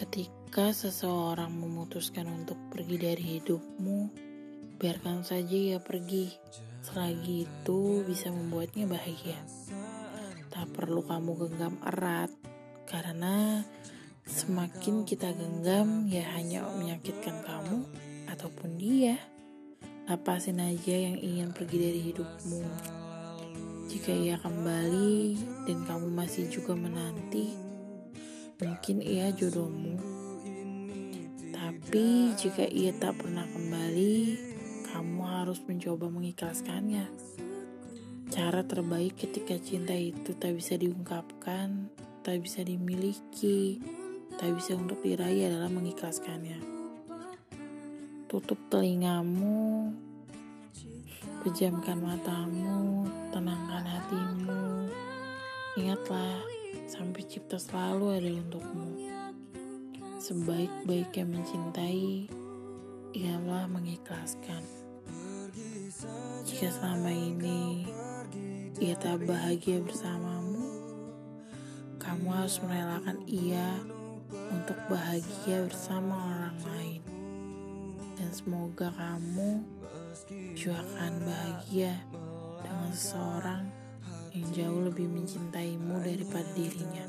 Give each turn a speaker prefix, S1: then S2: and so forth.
S1: Ketika seseorang memutuskan untuk pergi dari hidupmu, biarkan saja ia pergi. Selagi itu bisa membuatnya bahagia. Tak perlu kamu genggam erat, karena semakin kita genggam ya hanya menyakitkan kamu ataupun dia. Lepasin aja yang ingin pergi dari hidupmu. Jika ia kembali dan kamu masih juga menanti, mungkin ia jodohmu. Tapi jika ia tak pernah kembali, kamu harus mencoba mengikhlaskannya. Cara terbaik ketika cinta itu tak bisa diungkapkan, tak bisa dimiliki, tak bisa untuk diraih adalah mengikhlaskannya. Tutup telingamu, pejamkan matamu, tenangkan hatimu. Ingatlah, sampai cipta selalu ada untukmu. Sebaik-baiknya mencintai, ialah mengikhlaskan. Jika selama ini ia tak bahagia bersamamu, kamu harus merelakan ia untuk bahagia bersama orang lain. Dan semoga kamu juga akan bahagia dengan seseorang jauh lebih mencintaimu daripada dirinya.